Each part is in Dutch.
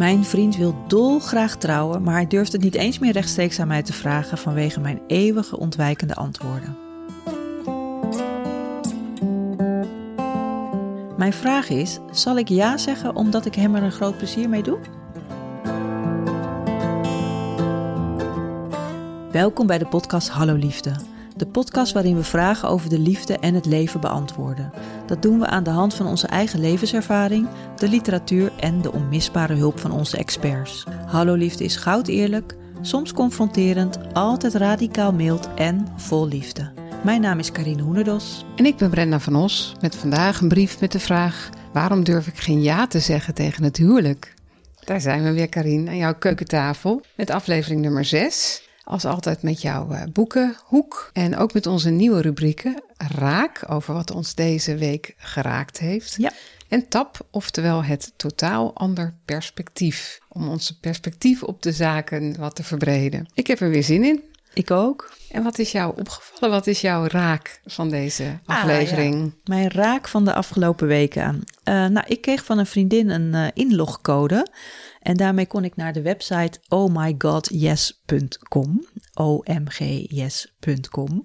Mijn vriend wil dolgraag trouwen, maar hij durft het niet eens meer rechtstreeks aan mij te vragen vanwege mijn eeuwige ontwijkende antwoorden. Mijn vraag is: zal ik ja zeggen omdat ik hem er een groot plezier mee doe? Welkom bij de podcast Hallo Liefde. De podcast waarin we vragen over de liefde en het leven beantwoorden. Dat doen we aan de hand van onze eigen levenservaring, de literatuur en de onmisbare hulp van onze experts. Hallo Liefde is goud eerlijk, soms confronterend, altijd radicaal mild en vol liefde. Mijn naam is Karine Hoenedos. En ik ben Brenda van Os met vandaag een brief met de vraag: waarom durf ik geen ja te zeggen tegen het huwelijk? Daar zijn we weer, Karine, aan jouw keukentafel met aflevering nummer 6. Als altijd met jouw uh, boekenhoek en ook met onze nieuwe rubrieken Raak, over wat ons deze week geraakt heeft. Ja. En Tap, oftewel het totaal ander perspectief. Om onze perspectief op de zaken wat te verbreden. Ik heb er weer zin in. Ik ook. En wat is jou opgevallen? Wat is jouw raak van deze aflevering? Ah, ja. Mijn raak van de afgelopen weken. Uh, nou, ik kreeg van een vriendin een uh, inlogcode. En daarmee kon ik naar de website ohmygodyes.com. omgyes.com.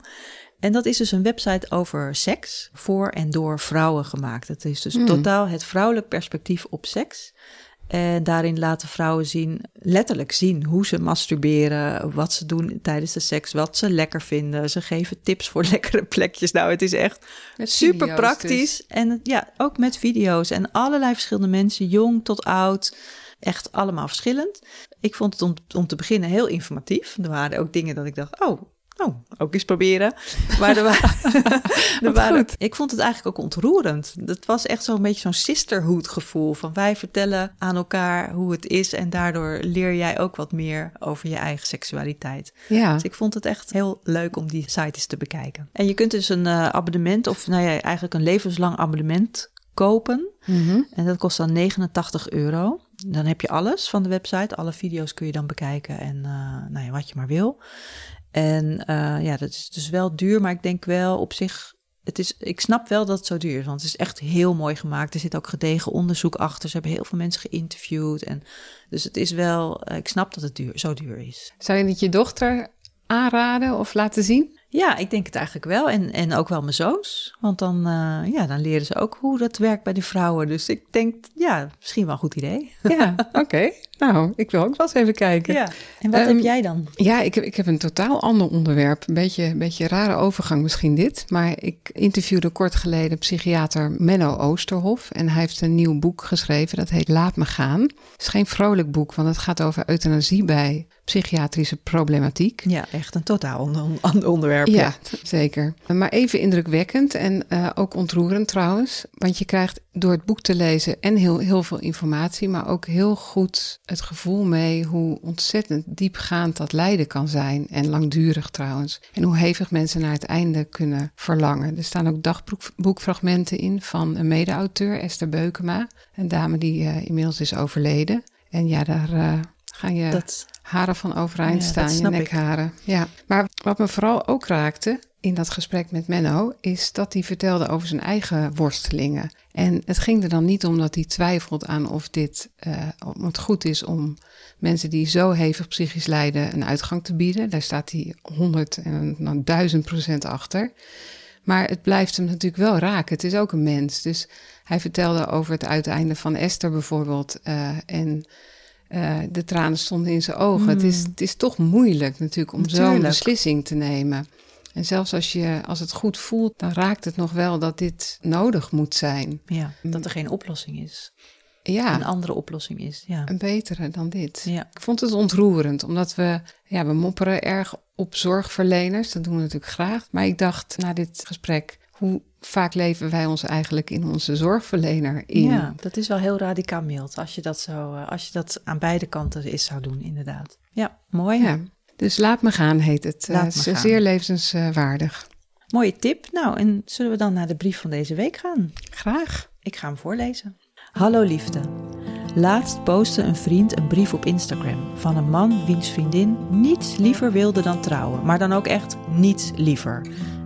En dat is dus een website over seks voor en door vrouwen gemaakt. Het is dus Hmm. totaal het vrouwelijk perspectief op seks. En daarin laten vrouwen zien, letterlijk zien, hoe ze masturberen, wat ze doen tijdens de seks, wat ze lekker vinden. Ze geven tips voor lekkere plekjes. Nou, het is echt Met super video's praktisch. dus. En ja, ook met video's en allerlei verschillende mensen, jong tot oud. Echt allemaal verschillend. Ik vond het om, om te beginnen heel informatief. Er waren ook dingen dat ik dacht, oh, oh ook eens proberen. Maar er waren, er ik vond het eigenlijk ook ontroerend. Het was echt zo'n beetje zo'n sisterhood gevoel. Van wij vertellen aan elkaar hoe het is. En daardoor leer jij ook wat meer over je eigen seksualiteit. Ja, Dus ik vond het echt heel leuk om die site eens te bekijken. En je kunt dus een eh, abonnement, of nou ja, eigenlijk een levenslang abonnement kopen. Mhm. En dat kost dan 89 euro. Dan heb je alles van de website. Alle video's kun je dan bekijken en eh, nou ja, wat je maar wil. En eh, ja, dat is dus wel duur, maar ik denk wel op zich. Het is, ik snap wel dat het zo duur is, want het is echt heel mooi gemaakt. Er zit ook gedegen onderzoek achter. Ze hebben heel veel mensen geïnterviewd. En, dus het is wel, eh, ik snap dat het duur, zo duur is. Zou je het je dochter aanraden of laten zien? Ja, ik denk het eigenlijk wel. En, en ook wel mijn zoons. Want dan, eh, ja, dan leren ze ook hoe dat werkt bij de vrouwen. Dus ik denk, ja, misschien wel een goed idee. Ja, oké. Nou, ik wil ook wel eens even kijken. Ja. En wat Ehm, heb jij dan? Ja, ik heb, ik heb een totaal ander onderwerp. Een beetje, een beetje rare overgang misschien dit. Maar ik interviewde kort geleden psychiater Menno Oosterhof. En hij heeft een nieuw boek geschreven. Dat heet Laat me gaan. Het is geen vrolijk boek, want het gaat over euthanasie bij psychiatrische problematiek. Ja, echt een totaal ander, onderwerp. Ja, zeker. Maar even indrukwekkend en eh, ook ontroerend trouwens. Want je krijgt door het boek te lezen en heel, heel veel informatie, maar ook heel goed het gevoel mee hoe ontzettend diepgaand dat lijden kan zijn. En langdurig trouwens. En hoe hevig mensen naar het einde kunnen verlangen. Er staan ook dagboekfragmenten in van een mede-auteur, Esther Beukema. Een dame die eh, inmiddels is overleden. En ja, daar eh, gaan je Dat, haren van overeind Ja, staan, je ik. nekharen. Ja. Maar wat me vooral ook raakte in dat gesprek met Menno, is dat hij vertelde over zijn eigen worstelingen. En het ging er dan niet om dat hij twijfelt aan of dit eh, om het goed is om mensen die zo hevig psychisch lijden een uitgang te bieden. Daar staat hij honderd en duizend procent achter. Maar het blijft hem natuurlijk wel raken. Het is ook een mens. Dus hij vertelde over het uiteinde van Esther bijvoorbeeld. eh, en eh, de tranen stonden in zijn ogen. Het, is, het is toch moeilijk natuurlijk om zo'n beslissing te nemen. En zelfs als, je, als het goed voelt, dan raakt het nog wel dat dit nodig moet zijn. ja, dat er geen oplossing is. Ja, Een andere oplossing is. Ja. een betere dan dit. Ja. Ik vond het ontroerend, omdat we, ja, we mopperen erg op zorgverleners. Dat doen we natuurlijk graag. Maar ik dacht na dit gesprek, hoe vaak leven wij ons eigenlijk in onze zorgverlener in? ja, dat is wel heel radicaal mild. Als je dat, zo, eh, als je dat aan beide kanten is zou doen, inderdaad. Ja, mooi. Ja. Dus laat me gaan heet het. Laat Eh, me gaan. zeer levenswaardig. Mooie tip. Nou, en zullen we dan naar de brief van deze week gaan? Graag. Ik ga hem voorlezen. Hallo liefde. Laatst postte een vriend een brief op Instagram van een man wiens vriendin niets liever wilde dan trouwen, maar dan ook echt niets liever.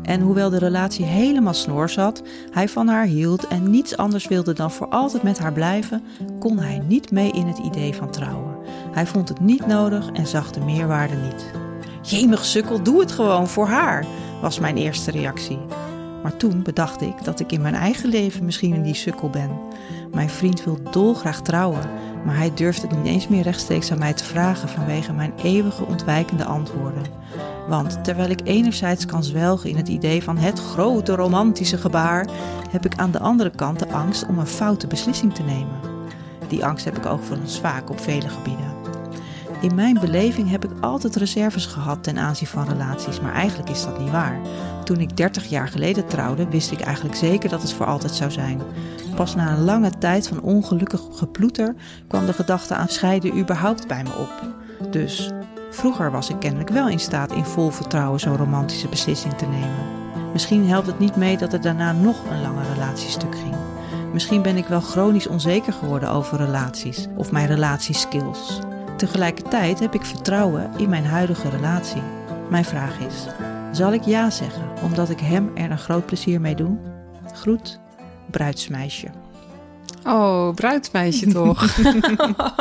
En hoewel de relatie helemaal snor zat, hij van haar hield en niets anders wilde dan voor altijd met haar blijven, kon hij niet mee in het idee van trouwen. Hij vond het niet nodig en zag de meerwaarde niet. Jemig sukkel, doe het gewoon voor haar, was mijn eerste reactie. Maar toen bedacht ik dat ik in mijn eigen leven misschien die sukkel ben. Mijn vriend wil dolgraag trouwen, maar hij durft het niet eens meer rechtstreeks aan mij te vragen vanwege mijn eeuwige ontwijkende antwoorden. Want terwijl ik enerzijds kan zwelgen in het idee van het grote romantische gebaar, heb ik aan de andere kant de angst om een foute beslissing te nemen. Die angst heb ik overigens vaak op vele gebieden. In mijn beleving heb ik altijd reserves gehad ten aanzien van relaties, maar eigenlijk is dat niet waar. Toen ik 30 jaar geleden trouwde, wist ik eigenlijk zeker dat het voor altijd zou zijn. Pas na een lange tijd van ongelukkig geploeter kwam de gedachte aan scheiden überhaupt bij me op. Dus vroeger was ik kennelijk wel in staat in vol vertrouwen zo'n romantische beslissing te nemen. Misschien helpt het niet mee dat er daarna nog een lange relatiestuk ging. Misschien ben ik wel chronisch onzeker geworden over relaties of mijn relatieskills. Tegelijkertijd heb ik vertrouwen in mijn huidige relatie. Mijn vraag is: zal ik ja zeggen omdat ik hem er een groot plezier mee doe? Groet, bruidsmeisje. Oh, bruidsmeisje toch?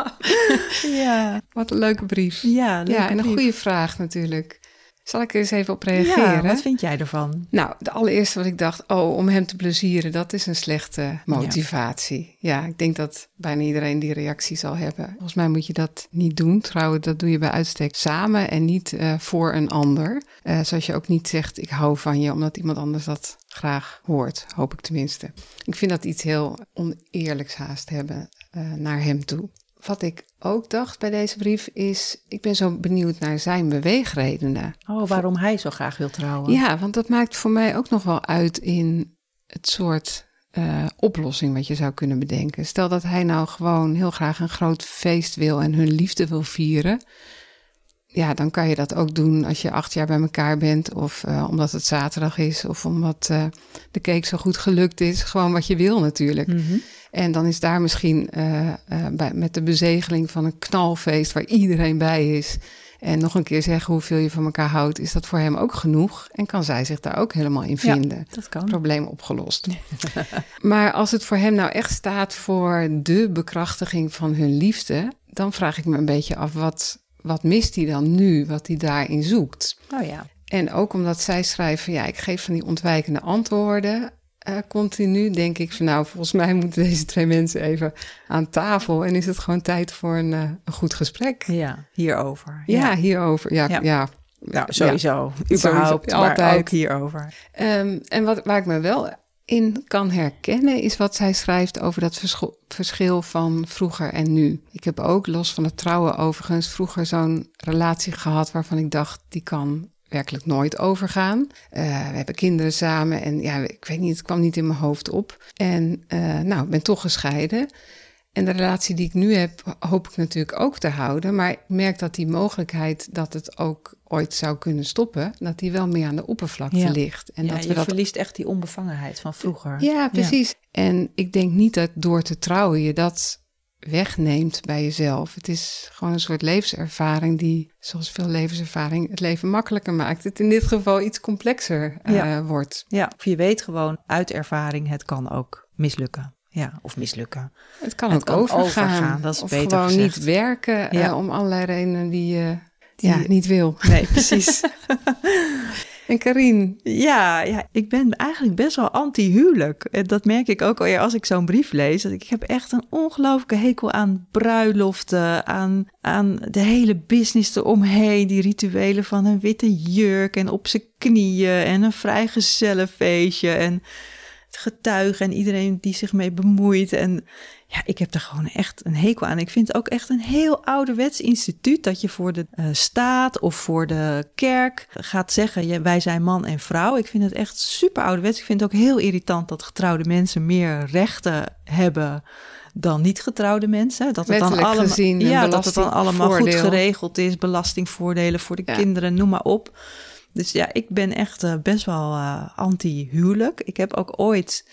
ja. Wat een leuke brief. Ja, leuke ja en een brief. goede vraag natuurlijk. Zal ik er eens even op reageren? Ja, wat vind jij ervan? Nou, de allereerste wat ik dacht, oh, om hem te plezieren, dat is een slechte motivatie. Ja. ik denk dat bijna iedereen die reactie zal hebben. Volgens mij moet je dat niet doen. Trouwen, dat doe je bij uitstek samen en niet eh, voor een ander. Eh, zoals je ook niet zegt, ik hou van je, omdat iemand anders dat graag hoort. Hoop ik tenminste. Ik vind dat iets heel oneerlijks haast hebben eh, naar hem toe. Wat ik ook dacht bij deze brief is, ik ben zo benieuwd naar zijn beweegredenen. Oh, waarom hij zo graag wil trouwen? Ja, want dat maakt voor mij ook nog wel uit in het soort uh, oplossing wat je zou kunnen bedenken. Stel dat hij nou gewoon heel graag een groot feest wil en hun liefde wil vieren. Ja, dan kan je dat ook doen als je acht jaar bij elkaar bent. Of uh, omdat het zaterdag is. Of omdat uh, de cake zo goed gelukt is. Gewoon wat je wil natuurlijk. Mm -hmm. En dan is daar misschien uh, bij, met de bezegeling van een knalfeest waar iedereen bij is. En nog een keer zeggen hoeveel je van elkaar houdt, is dat voor hem ook genoeg? En kan zij zich daar ook helemaal in vinden? Ja, dat kan. Probleem opgelost. maar als het voor hem nou echt staat voor de bekrachtiging van hun liefde, dan vraag ik me een beetje af wat, wat mist hij dan nu, wat hij daarin zoekt? Oh ja. En ook omdat zij schrijven, ja, ik geef van die ontwijkende antwoorden. Uh, continu denk ik van nou, volgens mij moeten deze twee mensen even aan tafel. En is het gewoon tijd voor een, uh, een goed gesprek. Ja, hierover. Ja, ja hierover. Ja, ja. ja. Nou, sowieso. Ja, überhaupt, sowieso, altijd. ook hierover. Um, en wat, waar ik me wel in kan herkennen, is wat zij schrijft over dat verschil, van vroeger en nu. Ik heb ook, los van het trouwen overigens, vroeger zo'n relatie gehad waarvan ik dacht, die kan werkelijk nooit overgaan. Uh, we hebben kinderen samen en ja, ik weet niet, het kwam niet in mijn hoofd op. En uh, nou, ik ben toch gescheiden. En de relatie die ik nu heb, hoop ik natuurlijk ook te houden. Maar ik merk dat die mogelijkheid dat het ook ooit zou kunnen stoppen, dat die wel meer aan de oppervlakte ja. ligt. En ja, dat we je dat... verliest echt die onbevangenheid van vroeger. Ja, precies. Ja. En ik denk niet dat door te trouwen je dat wegneemt bij jezelf. Het is gewoon een soort levenservaring die, zoals veel levenservaring, het leven makkelijker maakt. Het in dit geval iets complexer uh, ja. wordt. Ja, of je weet gewoon uit ervaring, het kan ook mislukken. Ja, of mislukken. Het kan het ook kan overgaan. overgaan. Dat is of beter gewoon gezegd. niet werken ja. uh, om allerlei redenen die je die ja, niet wil. Nee, precies. En Karin? Ja, ja, ik ben eigenlijk best wel anti-huwelijk. En dat merk ik ook alweer als ik zo'n brief lees. Ik heb echt een ongelooflijke hekel aan bruiloften, aan, aan de hele business eromheen. Die rituelen van een witte jurk en op zijn knieën en een vrijgezellenfeestje en getuigen en iedereen die zich mee bemoeit. En ja, ik heb er gewoon echt een hekel aan. Ik vind het ook echt een heel ouderwets instituut dat je voor de uh, staat of voor de kerk gaat zeggen: wij zijn man en vrouw. Ik vind het echt super ouderwets. Ik vind het ook heel irritant dat getrouwde mensen meer rechten hebben dan niet getrouwde mensen. Dat het dan allemaal, gezien, ja, dat het dan allemaal goed geregeld is, belastingvoordelen voor de ja. kinderen, noem maar op. Dus ja, ik ben echt uh, best wel uh, anti-huwelijk. Ik heb ook ooit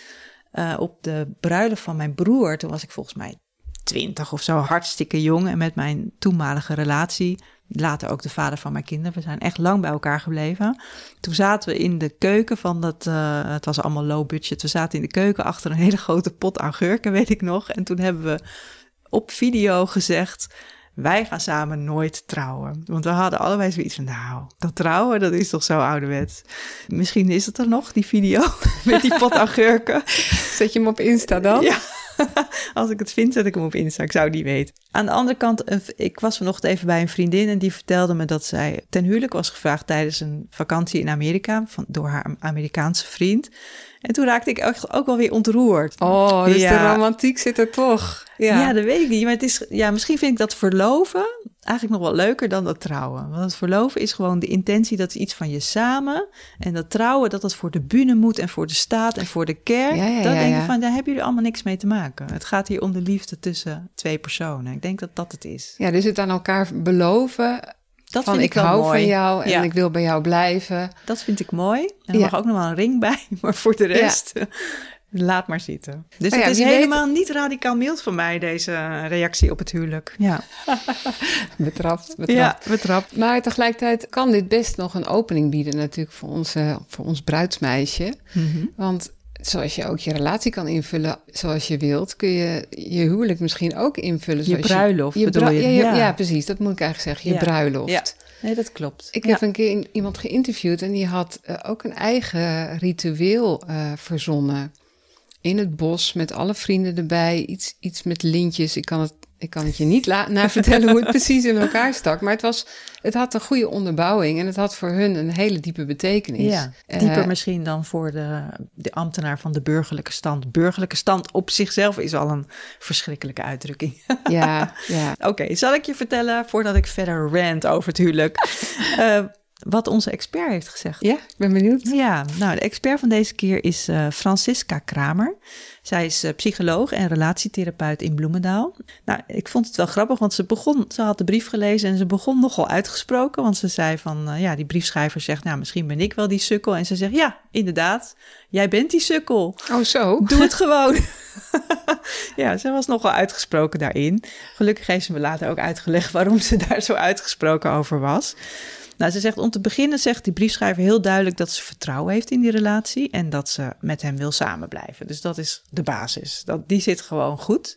uh, op de bruiloft van mijn broer, toen was ik volgens mij twintig of zo, hartstikke jong. En met mijn toenmalige relatie Later ook de vader van mijn kinderen. We zijn echt lang bij elkaar gebleven. Toen zaten we in de keuken van dat, uh, het was allemaal low budget. We zaten in de keuken achter een hele grote pot augurken, weet ik nog. En toen hebben we op video gezegd, wij gaan samen nooit trouwen. Want we hadden allebei zoiets van, nou, dat trouwen, dat is toch zo ouderwets. Misschien is het er nog, die video met die pot augurken. Zet je hem op Insta dan? Ja. Als ik het vind, zet ik hem op Insta. Ik zou niet weten. Aan de andere kant, ik was vanochtend even bij een vriendin en die vertelde me dat zij ten huwelijk was gevraagd tijdens een vakantie in Amerika van, door haar Amerikaanse vriend. En toen raakte ik echt ook wel weer ontroerd. Oh, dus de romantiek zit er toch. Ja. ja, dat weet ik niet. Maar het is, ja, misschien vind ik dat verloven eigenlijk nog wel leuker dan dat trouwen. Want het verloven is gewoon de intentie, dat is iets van je samen. En dat trouwen, dat dat voor de bühne moet en voor de staat en voor de kerk. Ja, ja, dat denk ik van, daar hebben jullie allemaal niks mee te maken. Het gaat hier om de liefde tussen twee personen. Ik denk dat dat het is. Ja, dus het aan elkaar beloven dat van vind ik, ik hou mooi. van jou en ik wil bij jou blijven. Dat vind ik mooi. En er mag ook nog wel een ring bij, maar voor de rest laat maar zitten. Dus oh het is helemaal niet radicaal mild van mij, deze reactie op het huwelijk. Ja. betrapt, betrapt. Ja, betrapt. Maar tegelijkertijd kan dit best nog een opening bieden natuurlijk voor, onze, voor ons bruidsmeisje. Mhm. Want zoals je ook je relatie kan invullen zoals je wilt, kun je je huwelijk misschien ook invullen. Zoals je bruiloft je, bedoel je? Ja, ja, precies. Dat moet ik eigenlijk zeggen. Je bruiloft. Ja. Nee, dat klopt. Ik heb een keer iemand geïnterviewd en die had uh, ook een eigen ritueel uh, verzonnen in het bos met alle vrienden erbij. Iets, iets met lintjes. Ik kan het, ik kan het je niet na vertellen hoe het precies in elkaar stak. Maar het, was, het had een goede onderbouwing en het had voor hun een hele diepe betekenis. Ja, dieper uh, misschien dan voor de, de ambtenaar van de burgerlijke stand. Burgerlijke stand op zichzelf is al een verschrikkelijke uitdrukking. Ja, ja. Oké, zal ik je vertellen voordat ik verder rant over het huwelijk. Uh, wat onze expert heeft gezegd. Ja, ik ben benieuwd. Ja, nou, de expert van deze keer is uh, Francisca Kramer. Zij is uh, psycholoog en relatietherapeut in Bloemendaal. Nou, ik vond het wel grappig, want ze begon, ze had de brief gelezen en ze begon nogal uitgesproken. Want ze zei van, uh, ja, die briefschrijver zegt, nou, misschien ben ik wel die sukkel. En ze zegt, ja, inderdaad, jij bent die sukkel. Oh, zo? Doe het gewoon. ja, ze was nogal uitgesproken daarin. Gelukkig heeft ze me later ook uitgelegd waarom ze daar zo uitgesproken over was. Nou, ze zegt om te beginnen, zegt die briefschrijver heel duidelijk dat ze vertrouwen heeft in die relatie en dat ze met hem wil samenblijven. Dus dat is de basis. Dat, die zit gewoon goed.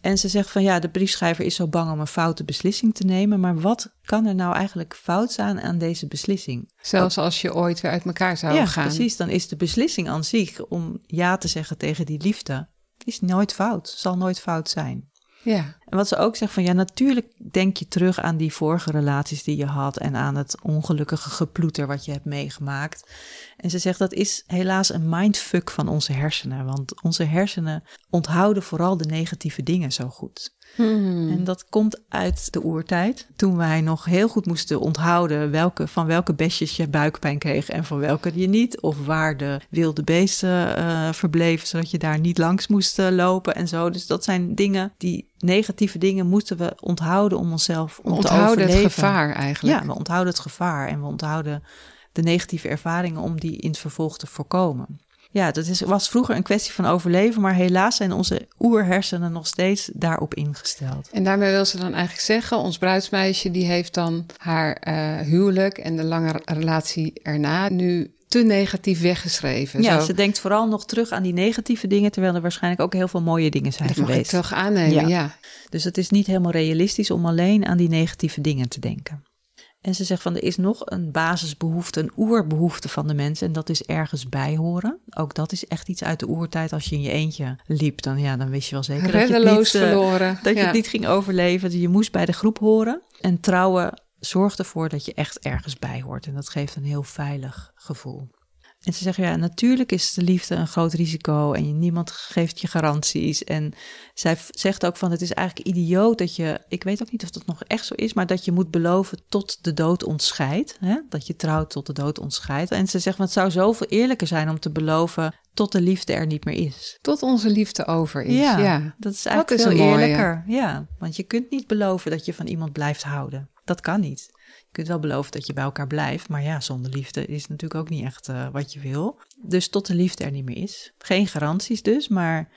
En ze zegt van ja, de briefschrijver is zo bang om een foute beslissing te nemen. Maar wat kan er nou eigenlijk fout zijn aan deze beslissing? Zelfs als je ooit weer uit elkaar zou ja, gaan. Precies, dan is de beslissing aan zich om ja te zeggen tegen die liefde, is nooit fout, zal nooit fout zijn. Ja. En wat ze ook zegt van ja, natuurlijk denk je terug aan die vorige relaties die je had en aan het ongelukkige geploeter wat je hebt meegemaakt. En ze zegt dat is helaas een mindfuck van onze hersenen, want onze hersenen onthouden vooral de negatieve dingen zo goed. Hmm. En dat komt uit de oertijd, toen wij nog heel goed moesten onthouden welke, van welke besjes je buikpijn kreeg en van welke je niet. Of waar de wilde beesten uh, verbleven, zodat je daar niet langs moest uh, lopen en zo. Dus dat zijn dingen, die negatieve dingen moeten we onthouden om onszelf om te overleven. het gevaar eigenlijk. Ja, we onthouden het gevaar en we onthouden de negatieve ervaringen om die in het vervolg te voorkomen ja, dat is, was vroeger een kwestie van overleven, maar helaas zijn onze oerhersenen nog steeds daarop ingesteld. En daarmee wil ze dan eigenlijk zeggen, ons bruidsmeisje die heeft dan haar uh, huwelijk en de lange relatie erna nu te negatief weggeschreven. Ja, ze denkt vooral nog terug aan die negatieve dingen, terwijl er waarschijnlijk ook heel veel mooie dingen zijn dat geweest. Dat mag toch aannemen, ja. ja. Dus het is niet helemaal realistisch om alleen aan die negatieve dingen te denken. En ze zegt van er is nog een basisbehoefte, een oerbehoefte van de mensen. En dat is ergens bij horen. Ook dat is echt iets uit de oertijd. Als je in je eentje liep, dan, ja, dan wist je wel zeker dat je, het niet, verloren. dat je het niet ging overleven. Je moest bij de groep horen. En trouwen zorgt ervoor dat je echt ergens bij hoort. En dat geeft een heel veilig gevoel. En ze zeggen, ja, natuurlijk is de liefde een groot risico en niemand geeft je garanties. En zij zegt ook van, het is eigenlijk idioot dat je, ik weet ook niet of dat nog echt zo is, maar dat je moet beloven tot de dood ontscheidt. Dat je trouwt tot de dood ontscheidt. En ze zegt, van, het zou zoveel eerlijker zijn om te beloven tot de liefde er niet meer is. Tot onze liefde over is, ja. Dat is eigenlijk dat is veel eerlijker. Ja, want je kunt niet beloven dat je van iemand blijft houden. Dat kan niet kunt wel beloven dat je bij elkaar blijft. Maar ja, zonder liefde is natuurlijk ook niet echt uh, wat je wil. Dus tot de liefde er niet meer is. Geen garanties dus, maar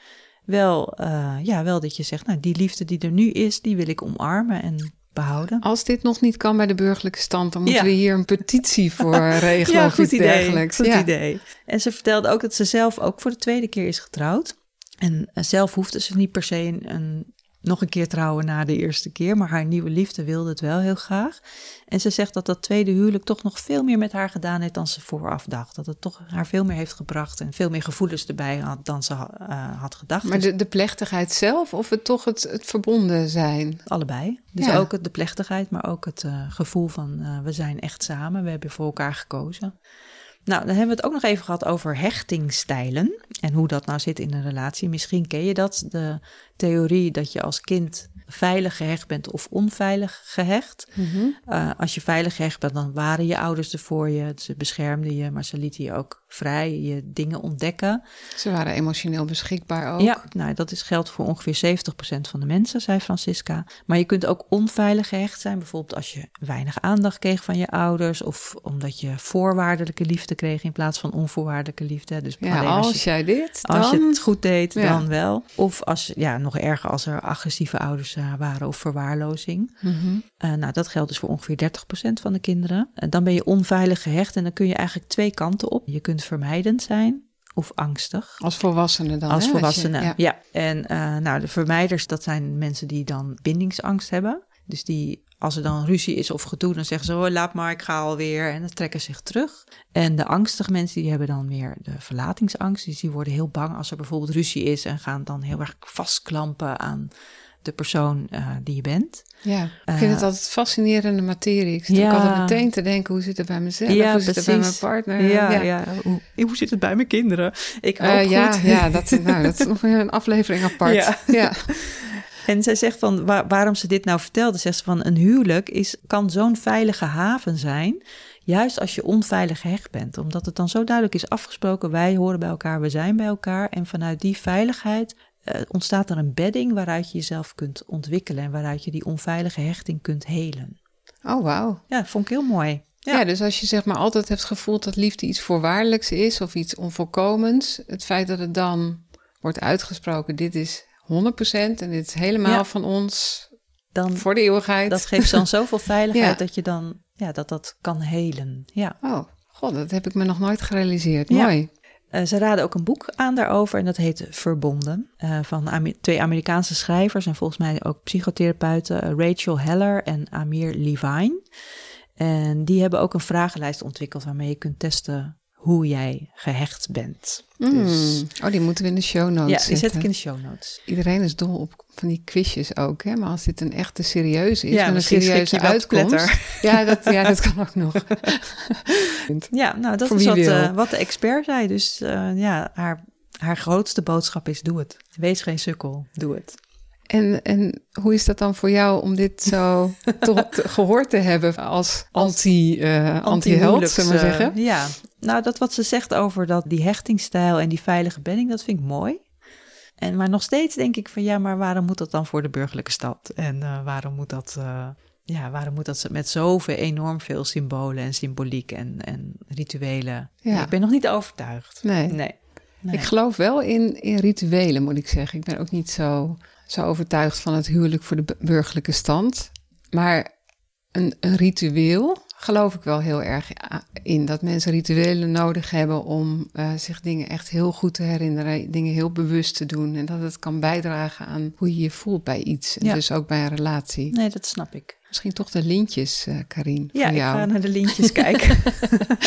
wel, uh, ja, wel dat je zegt, nou, die liefde die er nu is, die wil ik omarmen. En behouden. Als dit nog niet kan bij de burgerlijke stand, dan moeten Ja. we hier een petitie voor regelen ja, of goed iets idee. dergelijks. Goed ja. idee. En ze vertelde ook dat ze zelf ook voor de tweede keer is getrouwd. En eh, zelf hoefde ze niet per se een, een- nog een keer trouwen na de eerste keer, maar haar nieuwe liefde wilde het wel heel graag. En ze zegt dat dat tweede huwelijk toch nog veel meer met haar gedaan heeft dan ze vooraf dacht. Dat het toch haar veel meer heeft gebracht en veel meer gevoelens erbij had dan ze eh, had gedacht. Maar Dus de, de plechtigheid zelf of het toch het, het verbonden zijn? allebei. Dus Ja. ook het- de plechtigheid, maar ook het eh, gevoel van eh, we zijn echt samen, we hebben voor elkaar gekozen. Nou, dan hebben we het ook nog even gehad over hechtingstijlen en hoe dat nou zit in een relatie. Misschien ken je dat, de theorie dat je als kind veilig gehecht bent of onveilig gehecht. Eh, als je veilig gehecht bent, dan waren je ouders er voor je. Ze beschermden je, maar ze lieten je ook vrij je dingen ontdekken. Ze waren emotioneel beschikbaar ook. Ja, nou, dat is, geldt voor ongeveer 70% van de mensen, zei Francisca. Maar je kunt ook onveilig gehecht zijn. Bijvoorbeeld als je weinig aandacht kreeg van je ouders. Of omdat je voorwaardelijke liefde kreeg in plaats van onvoorwaardelijke liefde. Dus Ja, als, als je, jij dit, dan... als je het goed deed, Ja. dan wel. Of als, ja, nog erger als er agressieve ouders eh, waren of verwaarlozing. Mhm. Eh, nou, dat geldt dus voor ongeveer 30% van de kinderen. En dan ben je onveilig gehecht en dan kun je eigenlijk twee kanten op. Je kunt vermijdend zijn of angstig. Als volwassene dan. Als hè? volwassene, je- ja. En eh, nou, de vermijders, dat zijn mensen die dan bindingsangst hebben. Dus die, als er dan ruzie is of gedoe, dan zeggen ze, oh, laat maar, ik ga alweer. En dan trekken zich terug. En de angstige mensen, die hebben dan weer de verlatingsangst. Dus die worden heel bang als er bijvoorbeeld ruzie is en gaan dan heel erg vastklampen aan de persoon eh, die je bent. Ja, ik Eh, vind het altijd fascinerende materie. Ik zit ja. ook altijd meteen te denken, hoe zit het bij mezelf? Ja, hoe zit het bij mijn partner? ja, ja. Hoe, hoe zit het bij mijn kinderen? Ik Eh, hoop ja, goed. ja, dat, nou, dat is een aflevering apart. Ja. ja. En zij zegt van waar- waarom ze dit nou vertelde, zegt ze van een huwelijk is, kan zo'n veilige haven zijn, juist als je onveilig gehecht bent. Omdat het dan zo duidelijk is afgesproken, wij horen bij elkaar, we zijn bij elkaar. En vanuit die veiligheid eh, ontstaat er een bedding waaruit je jezelf kunt ontwikkelen en waaruit je die onveilige hechting kunt helen. Oh, wauw. Ja, vond ik heel mooi. Ja. dus als je zeg maar altijd hebt gevoeld dat liefde iets voorwaardelijks is of iets onvolkomens, het feit dat het dan wordt uitgesproken, dit is 100% en dit is helemaal Ja. van ons Dan, voor de eeuwigheid. dat geeft dan zoveel veiligheid Ja. dat je dan, ja, dat dat kan helen. Ja. Oh, god, dat heb ik me nog nooit gerealiseerd. Mooi. Eh, ze raden ook een boek aan daarover en dat heet Verbonden. eh, van twee Amerikaanse schrijvers en volgens mij ook psychotherapeuten, eh, Rachel Heller en Amir Levine. En die hebben ook een vragenlijst ontwikkeld waarmee je kunt testen hoe jij gehecht bent. Dus, Mm. Oh, die moeten we in de show notes ja, die zetten. zet ik in de show notes. Iedereen is dol op van die quizjes ook, hè? Maar als dit een echte serieuze is, Ja, een serieuze uitkomst. Ja dat, ja, dat kan ook nog. Ja, nou dat Voor is wat, eh, wat de expert zei. Dus eh, ja, haar, haar grootste boodschap is doe het. Wees geen sukkel, doe het. En, en hoe is dat dan voor jou om dit zo tot, gehoord te hebben als anti, eh anti-held, zullen we maar Anti-huwelijks, zeggen? eh, ja, nou dat wat ze zegt over dat, die hechtingstijl en die veilige bedding, dat vind ik mooi. En, maar nog steeds denk ik van ja, maar waarom moet dat dan voor de burgerlijke stad? En eh, waarom moet dat, eh, ja, waarom moet dat met zoveel enorm veel symbolen en symboliek en, en rituelen? Ja. Ik ben nog niet overtuigd. Nee. Nee. Nee. Ik geloof wel in, in rituelen, moet ik zeggen. Ik ben ook niet zo, zo overtuigd van het huwelijk voor de bu- burgerlijke stand. Maar een, een ritueel geloof ik wel heel erg a- in. Dat mensen rituelen nodig hebben om eh, zich dingen echt heel goed te herinneren. Dingen heel bewust te doen. En dat het kan bijdragen aan hoe je je voelt bij iets. En Ja. dus ook bij een relatie. nee, dat snap ik. Misschien toch de lintjes, eh Karin, Ja, ik ga naar de lintjes kijken.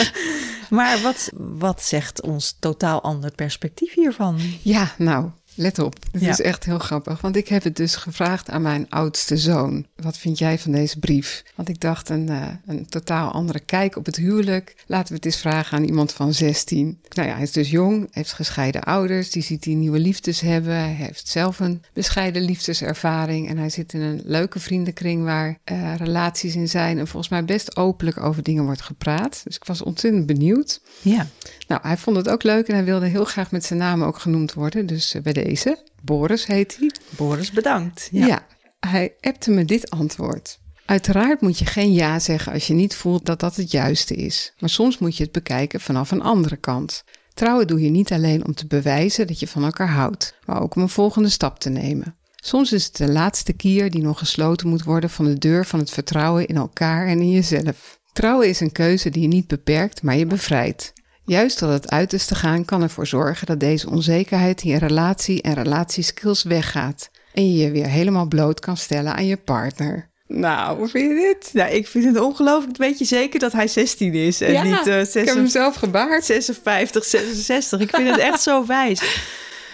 maar wat, wat zegt ons totaal ander perspectief hiervan? Ja, nou, let op. Dit Ja. is echt heel grappig. Want ik heb het dus gevraagd aan mijn oudste zoon. Wat vind jij van deze brief? Want ik dacht, een, eh, een totaal andere kijk op het huwelijk. Laten we het eens vragen aan iemand van 16. Nou ja, hij is dus jong, heeft gescheiden ouders. Die ziet die nieuwe liefdes hebben. Hij heeft zelf een bescheiden liefdeservaring. En hij zit in een leuke vriendenkring waar eh, relaties in zijn. En volgens mij best openlijk over dingen wordt gepraat. Dus ik was ontzettend benieuwd. Ja, Nou, hij vond het ook leuk en hij wilde heel graag met zijn naam ook genoemd worden. Dus eh, bij deze, Boris heet hij. Boris, bedankt. Ja. hij appte me dit antwoord. Uiteraard moet je geen ja zeggen als je niet voelt dat dat het juiste is. Maar soms moet je het bekijken vanaf een andere kant. Trouwen doe je niet alleen om te bewijzen dat je van elkaar houdt, maar ook om een volgende stap te nemen. Soms is het de laatste kier die nog gesloten moet worden van de deur van het vertrouwen in elkaar en in jezelf. Trouwen is een keuze die je niet beperkt, maar je bevrijdt. Juist tot het uiterste gaan kan ervoor zorgen dat deze onzekerheid in je relatie en relatieskills weggaat en je je weer helemaal bloot kan stellen aan je partner. Nou, hoe vind je dit? Nou, ik vind het ongelooflijk. Weet je zeker dat hij 16 is en ja, niet uh, ik heb hem zelf gebaard. 56, 66. Ik vind het echt zo wijs.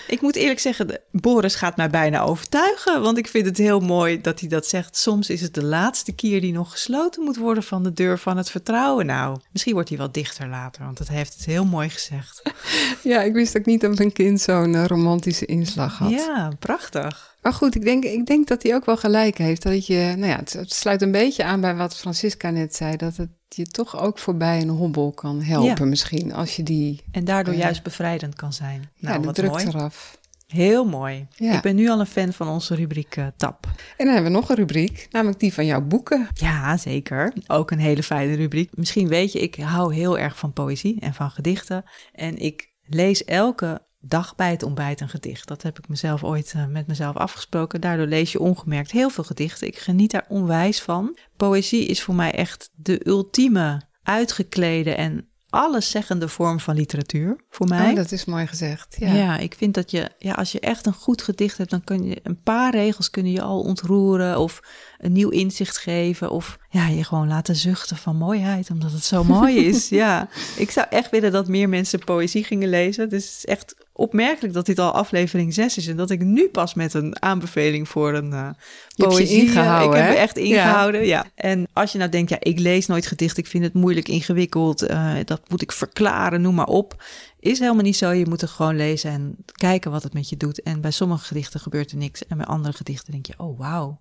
Ik moet eerlijk zeggen, Boris gaat mij bijna overtuigen. Want ik vind het heel mooi dat hij dat zegt. Soms is het de laatste keer die nog gesloten moet worden van de deur van het vertrouwen. Nou, misschien wordt hij wel dichter later, want dat heeft het heel mooi gezegd. Ja, ik wist ook niet dat mijn kind zo'n uh, romantische inslag had. Ja, prachtig. Maar goed, ik denk, ik denk dat hij ook wel gelijk heeft. Dat je, nou ja, het, het, sluit een beetje aan bij wat Francisca net zei. Dat het je toch ook voorbij een hobbel kan helpen ja. misschien. Als je die... En daardoor uh, juist bevrijdend kan zijn. Nou, ja, de druk mooi. eraf. Heel mooi. Ja. Ik ben nu al een fan van onze rubriek uh, TAP. En dan hebben we nog een rubriek, namelijk die van jouw boeken. Ja, zeker. Ook een hele fijne rubriek. Misschien weet je, ik hou heel erg van poëzie en van gedichten. En ik lees elke dag bij het ontbijt een gedicht. Dat heb ik mezelf ooit uh, met mezelf afgesproken. Daardoor lees je ongemerkt heel veel gedichten. Ik geniet daar onwijs van. Poëzie is voor mij echt de ultieme uitgeklede en alleszeggende vorm van literatuur voor mij. Oh, dat is mooi gezegd. Ja. ja, ik vind dat je, ja, als je echt een goed gedicht hebt, dan kun je een paar regels kunnen je al ontroeren of een nieuw inzicht geven of ja, je gewoon laten zuchten van mooiheid, omdat het zo mooi is. ja, ik zou echt willen dat meer mensen poëzie gingen lezen. Dus het is echt opmerkelijk dat dit al aflevering 6 is en dat ik nu pas met een aanbeveling voor een uh, poëzie ingehouden. Ik heb me echt ingehouden, ja. ja. En als je nou denkt, ja, ik lees nooit gedicht, ik vind het moeilijk, ingewikkeld, uh, dat moet ik verklaren, noem maar op. Is helemaal niet zo. Je moet er gewoon lezen en kijken wat het met je doet. En bij sommige gedichten gebeurt er niks. En bij andere gedichten denk je, oh wauw.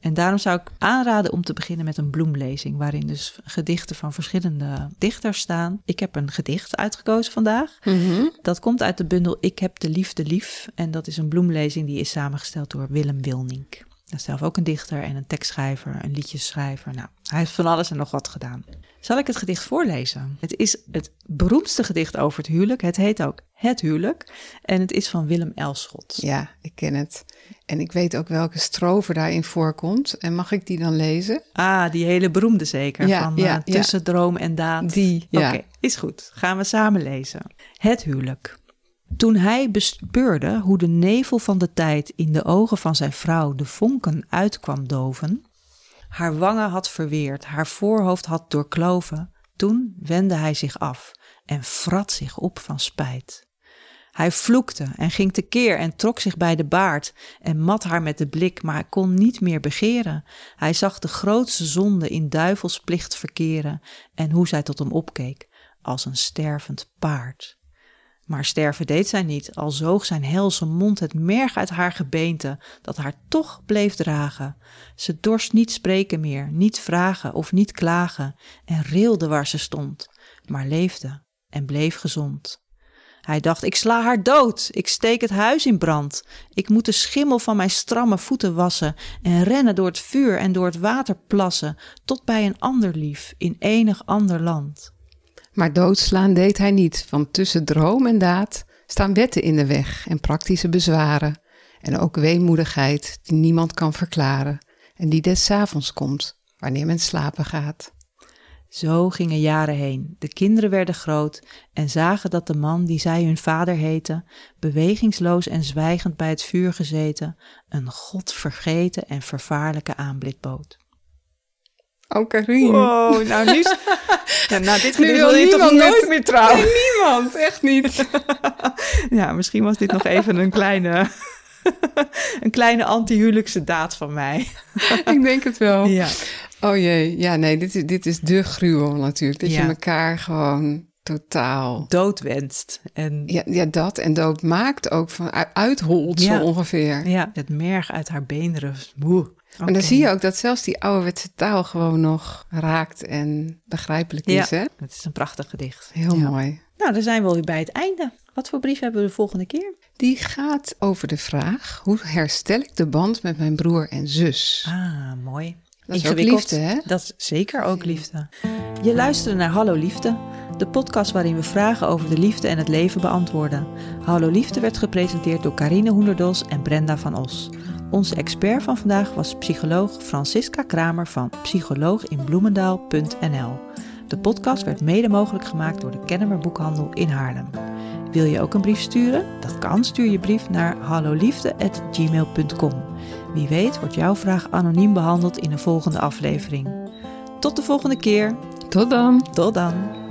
En daarom zou ik aanraden om te beginnen met een bloemlezing, waarin dus gedichten van verschillende dichters staan. Ik heb een gedicht uitgekozen vandaag. Mm -hmm. Dat komt uit de bundel Ik heb de liefde lief. En dat is een bloemlezing die is samengesteld door Willem Wilnink. Hij is zelf ook een dichter en een tekstschrijver, een liedjesschrijver. Nou, hij heeft van alles en nog wat gedaan. Zal ik het gedicht voorlezen? Het is het beroemdste gedicht over het huwelijk. Het heet ook Het Huwelijk. En het is van Willem Elschot. Ja, ik ken het. En ik weet ook welke strofe daarin voorkomt. En mag ik die dan lezen? Ah, die hele beroemde zeker. Ja, van ja, uh, Tussen ja. droom en daad. Die, ja. Oké, okay, is goed. Gaan we samen lezen. Het Huwelijk. Toen hij bespeurde hoe de nevel van de tijd in de ogen van zijn vrouw de vonken uitkwam doven, haar wangen had verweerd, haar voorhoofd had doorkloven, toen wendde hij zich af en vrat zich op van spijt. Hij vloekte en ging tekeer en trok zich bij de baard en mat haar met de blik, maar kon niet meer begeren. Hij zag de grootste zonde in duivelsplicht verkeren en hoe zij tot hem opkeek, als een stervend paard. Maar sterven deed zij niet, al zoog zijn helse mond het merg uit haar gebeente, dat haar toch bleef dragen. Ze dorst niet spreken meer, niet vragen of niet klagen, en rilde waar ze stond, maar leefde en bleef gezond. Hij dacht, ik sla haar dood, ik steek het huis in brand, ik moet de schimmel van mijn stramme voeten wassen en rennen door het vuur en door het water plassen, tot bij een ander lief in enig ander land. Maar doodslaan deed hij niet, want tussen droom en daad staan wetten in de weg en praktische bezwaren. En ook weemoedigheid die niemand kan verklaren en die des avonds komt, wanneer men slapen gaat. Zo gingen jaren heen, de kinderen werden groot en zagen dat de man die zij hun vader heette, bewegingsloos en zwijgend bij het vuur gezeten, een God vergeten en vervaarlijke aanblik bood. Oh, Karine. Wow, nou nu... Ja, nou, dit nu wil je toch nooit meer trouwen? Nee, niemand, echt niet. Ja, misschien was dit nog even een kleine, een kleine anti-huwelijkse daad van mij. Ik denk het wel. Ja. Oh jee, ja nee, dit is, dit is de gruwel natuurlijk. Dat Ja. je elkaar gewoon totaal... Doodwenst. En Ja, ja, dat en dood maakt ook van uitholt Ja. zo ongeveer. ja, het merg uit haar beenderen. Maar dan zie je ook dat zelfs die ouderwetse taal gewoon nog raakt en begrijpelijk Ja, is, hè? het is een prachtig gedicht. Heel Ja. mooi. Nou, dan zijn we alweer bij het einde. Wat voor brief hebben we de volgende keer? Die gaat over de vraag: hoe herstel ik de band met mijn broer en zus? Ah, mooi. Dat is ook liefde, hè? Dat is zeker ook liefde. Je luisterde naar Hallo Liefde, de podcast waarin we vragen over de liefde en het leven beantwoorden. Hallo Liefde werd gepresenteerd door Carine Hoenderdos en Brenda van Os. Onze expert van vandaag was psycholoog Francisca Kramer van psycholooginbloemendaal.nl. De podcast werd mede mogelijk gemaakt door de Kennemer Boekhandel in Haarlem. Wil je ook een brief sturen? Dat kan. Stuur je brief naar halloliefde.gmail.com. Wie weet wordt jouw vraag anoniem behandeld in een volgende aflevering. Tot de volgende keer. Tot dan. Tot dan.